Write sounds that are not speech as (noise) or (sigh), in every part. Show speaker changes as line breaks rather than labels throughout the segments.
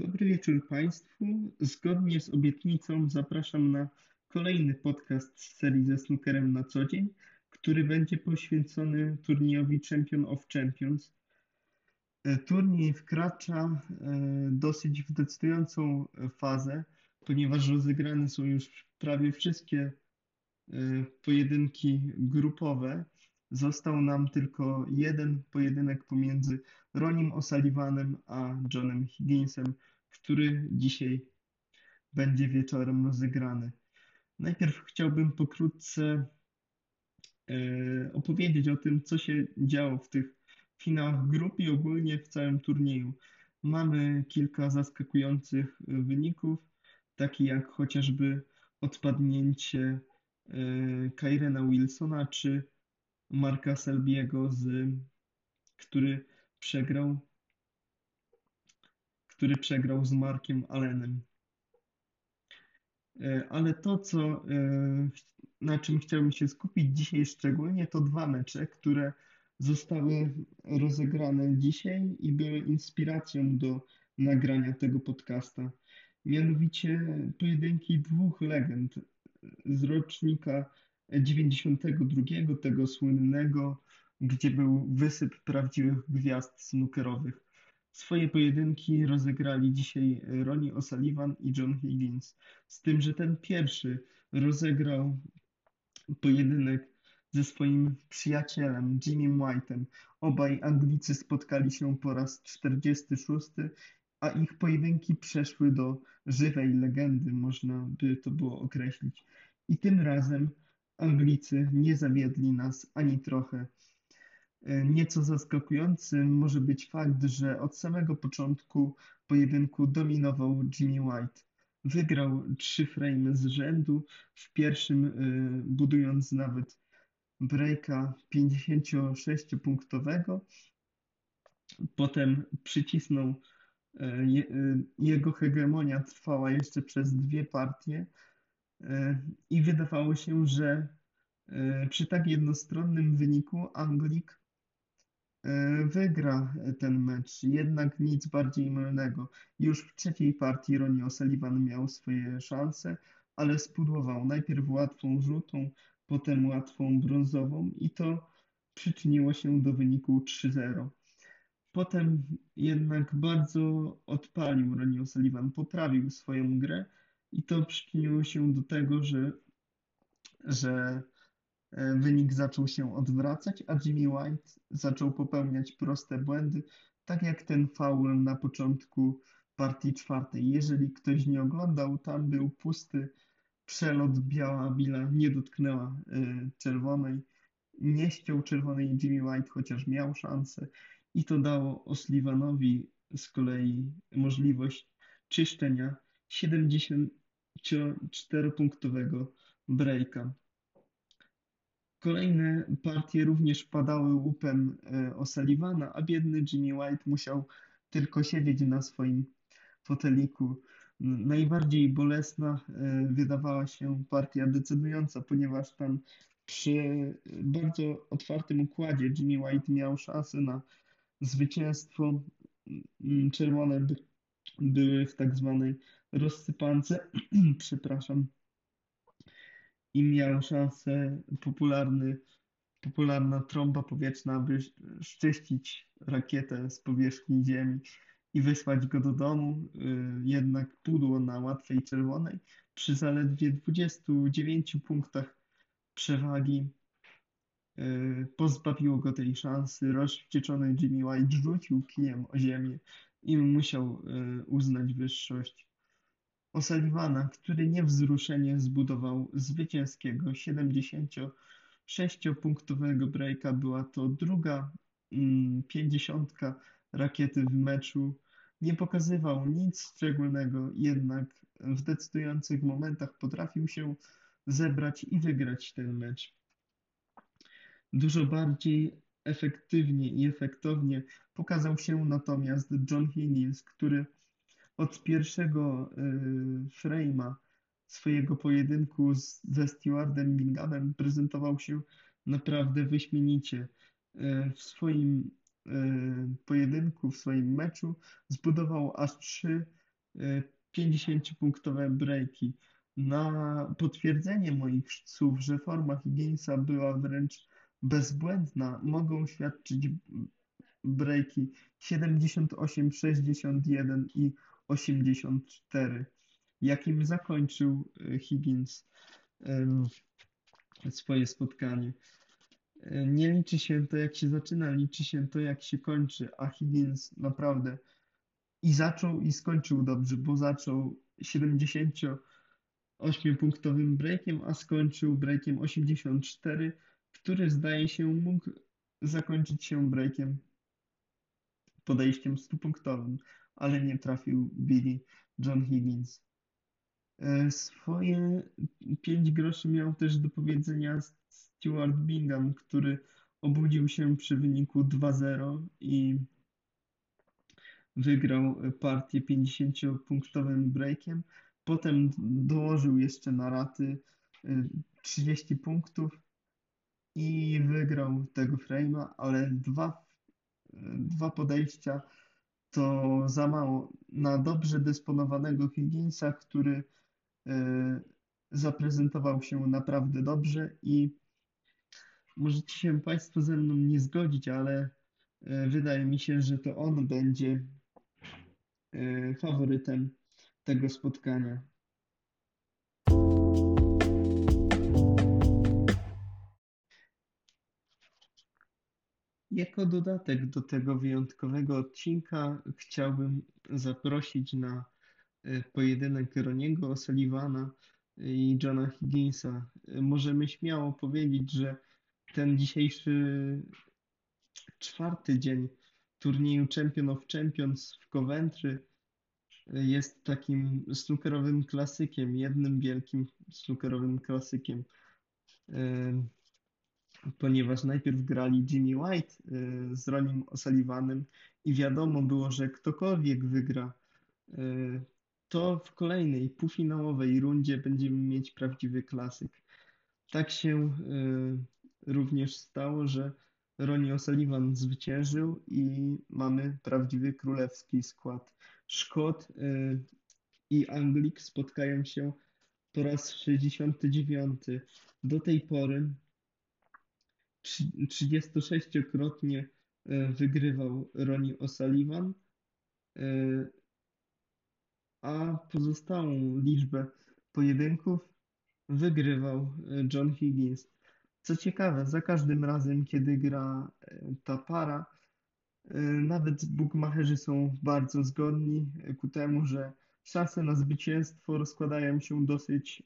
Dobry wieczór Państwu. Zgodnie z obietnicą zapraszam na kolejny podcast z serii ze snookerem na co dzień, który będzie poświęcony turniejowi Champion of Champions. E, turniej wkracza e, dosyć w decydującą fazę, ponieważ rozegrane są już prawie wszystkie e, pojedynki grupowe. Został nam tylko jeden pojedynek pomiędzy Ronim O'Sullivanem a Johnem Higginsem, który dzisiaj będzie wieczorem rozegrany. Najpierw chciałbym pokrótce e, opowiedzieć o tym, co się działo w tych finałach grup i ogólnie w całym turnieju. Mamy kilka zaskakujących wyników, takie jak chociażby odpadnięcie e, Kyrena Wilsona czy Marka Selbiego, z, który przegrał, który przegrał z Markiem Allenem. E, ale to, co, e, na czym chciałbym się skupić dzisiaj szczególnie, to dwa mecze, które zostały rozegrane dzisiaj i były inspiracją do nagrania tego podcasta. Mianowicie pojedynki dwóch legend z rocznika 92, tego słynnego, gdzie był wysyp prawdziwych gwiazd snookerowych. Swoje pojedynki rozegrali dzisiaj Ronnie O'Sullivan i John Higgins. Z tym, że ten pierwszy rozegrał pojedynek ze swoim przyjacielem Jimmy White'em. Obaj Anglicy spotkali się po raz 46, a ich pojedynki przeszły do żywej legendy, można by to było określić. I tym razem Anglicy nie zawiedli nas ani trochę. E, nieco zaskakującym może być fakt, że od samego początku pojedynku dominował Jimmy White. Wygrał trzy frame z rzędu, w pierwszym e, budując nawet breaka 56-punktowego. Potem przycisnął, e, jego hegemonia trwała jeszcze przez dwie partie i wydawało się, że przy tak jednostronnym wyniku Anglik wygra ten mecz, jednak nic bardziej mylnego. Już w trzeciej partii Ronnie O'Sullivan miał swoje szanse, ale spudłował najpierw łatwą żółtą, potem łatwą brązową i to przyczyniło się do wyniku 3-0. Potem jednak bardzo odpalił Ronnie O'Sullivan, poprawił swoją grę i to przyczyniło się do tego, że, że E, wynik zaczął się odwracać, a Jimmy White zaczął popełniać proste błędy, tak jak ten faul na początku partii czwartej. Jeżeli ktoś nie oglądał, tam był pusty przelot, biała bila nie dotknęła e, czerwonej, nie ściął czerwonej Jimmy White, chociaż miał szansę i to dało O'Sullivanowi z kolei możliwość czyszczenia 74-punktowego breaka. Kolejne partie również padały łupem e, O'Sullivana, a biedny Jimmy White musiał tylko siedzieć na swoim foteliku. Najbardziej bolesna e, wydawała się partia decydująca, ponieważ tam przy bardzo otwartym układzie Jimmy White miał szansę na zwycięstwo. Czerwone były w tak zwanej rozsypance, (clears throat) przepraszam, i miał szansę popularny, popularna trąba powietrzna, aby szczyścić rakietę z powierzchni Ziemi i wysłać go do domu. Y, jednak pudło na łatwej czerwonej przy zaledwie 29 punktach przewagi y, pozbawiło go tej szansy. Rozwścieczony Jimmy White rzucił kijem o ziemię i musiał y, uznać wyższość. O'Sullivana, który niewzruszenie zbudował zwycięskiego 76-punktowego breaka. Była to druga mm, pięćdziesiątka rakiety w meczu. Nie pokazywał nic szczególnego, jednak w decydujących momentach potrafił się zebrać i wygrać ten mecz. Dużo bardziej efektywnie i efektownie pokazał się natomiast John Higgins, który od pierwszego y, frame'a swojego pojedynku z, ze Stewardem Binghamem prezentował się naprawdę wyśmienicie. Y, w swoim y, pojedynku, w swoim meczu zbudował aż trzy 50-punktowe breaki. Na potwierdzenie moich słów, że forma Higginsa była wręcz bezbłędna, mogą świadczyć breaki 78, 61 i 84, jakim zakończył e, Higgins swoje spotkanie. E, nie liczy się to, jak się zaczyna, liczy się to, jak się kończy, a Higgins naprawdę i zaczął i skończył dobrze, bo zaczął 78-punktowym breakiem, a skończył breakiem 84, który zdaje się mógł zakończyć się breakiem podejściem stupunktowym, ale nie trafił Billy John Higgins. E, swoje pięć groszy miał też do powiedzenia Stuart Bingham, który obudził się przy wyniku 2-0 i wygrał partię 50-punktowym breakiem. Potem dołożył jeszcze na raty 30 e, punktów i wygrał tego frame'a, ale dwa, e, dwa podejścia to za mało na dobrze dysponowanego Higginsa, który e, zaprezentował się naprawdę dobrze i możecie się Państwo ze mną nie zgodzić, ale e, wydaje mi się, że to on będzie faworytem tego spotkania. Jako dodatek do tego wyjątkowego odcinka chciałbym zaprosić na e, pojedynek Roniego O'Sullivana i Johna Higginsa. Możemy śmiało powiedzieć, że ten dzisiejszy czwarty dzień turnieju Champion of Champions w Coventry e, jest takim snookerowym klasykiem, jednym wielkim snookerowym klasykiem. Ponieważ najpierw grali Jimmy White y, z Ronim O'Sullivanem i wiadomo było, że ktokolwiek wygra, y, to w kolejnej półfinałowej rundzie będziemy mieć prawdziwy klasyk. Tak się y, również stało, że Ronnie O'Sullivan zwyciężył i mamy prawdziwy królewski skład. Szkot i Anglik spotkają się po raz 69. Do tej pory 36-krotnie e, wygrywał Ronnie O'Sullivan, e, a pozostałą liczbę pojedynków wygrywał e, John Higgins. Co ciekawe, za każdym razem, kiedy gra ta para, nawet bukmacherzy są bardzo zgodni ku temu, że szanse na zwycięstwo rozkładają się dosyć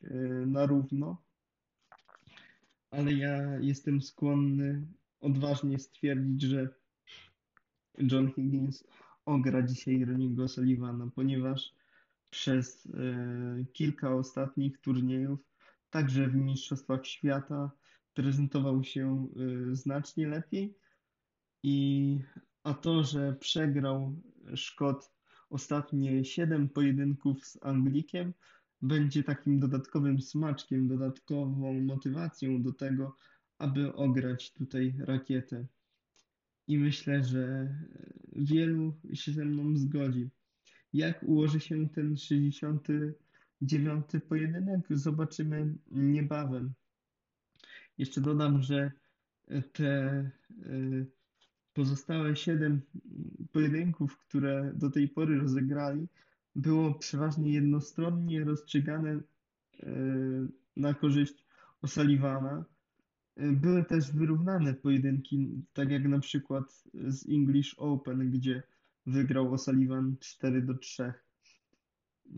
na równo ale ja jestem skłonny odważnie stwierdzić, że John Higgins ogra dzisiaj Roniego Sullivana, ponieważ przez e, kilka ostatnich turniejów, także w Mistrzostwach Świata, prezentował się e, znacznie lepiej. I, a to, że przegrał Szkot ostatnie 7 pojedynków z Anglikiem, będzie takim dodatkowym smaczkiem, dodatkową motywacją do tego, aby ograć tutaj rakietę. I myślę, że wielu się ze mną zgodzi. Jak ułoży się ten 69. pojedynek, zobaczymy niebawem. Jeszcze dodam, że te y, pozostałe 7 pojedynków, które do tej pory rozegrali, było przeważnie jednostronnie rozstrzygane e, na korzyść O'Sullivana. E, były też wyrównane pojedynki, tak jak na przykład z English Open, gdzie wygrał O'Sullivan 4 do 3.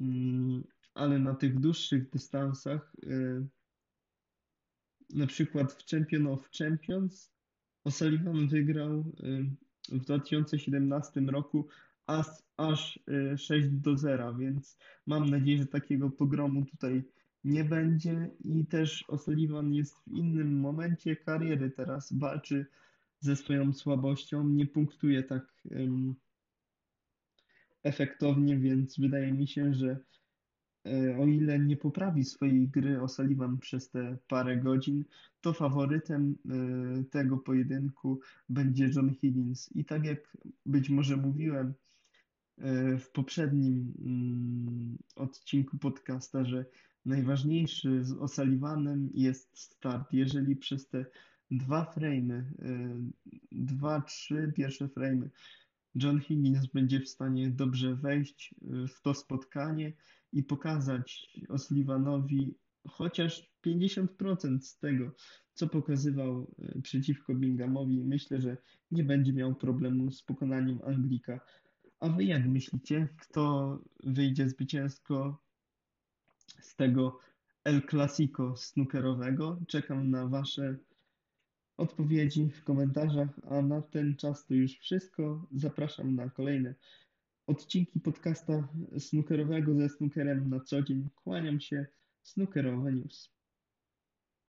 Mm, ale na tych dłuższych dystansach, e, na przykład w Champion of Champions, O'Sullivan wygrał w 2017 roku aż, aż 6 do 0, więc mam nadzieję, że takiego pogromu tutaj nie będzie i też O'Sullivan jest w innym momencie kariery teraz, walczy ze swoją słabością, nie punktuje tak um, efektownie, więc wydaje mi się, że e, o ile nie poprawi swojej gry O'Sullivan przez te parę godzin, to faworytem e, tego pojedynku będzie John Higgins. I tak jak być może mówiłem, w poprzednim mm, odcinku podcasta, że najważniejszy z O'Sullivanem jest start. Jeżeli przez te dwa frame'y, e, dwa, trzy pierwsze frame'y John Higgins będzie w stanie dobrze wejść e, w to spotkanie i pokazać O'Sullivanowi chociaż 50% z tego, co pokazywał przeciwko Binghamowi, myślę, że nie będzie miał problemu z pokonaniem Anglika. A wy jak myślicie, kto wyjdzie zwycięsko z tego El Clasico snookerowego? Czekam na wasze odpowiedzi w komentarzach, a na ten czas to już wszystko. Zapraszam na kolejne odcinki podcasta snookerowego ze snookerem na co dzień. Kłaniam się. Snookerowe News.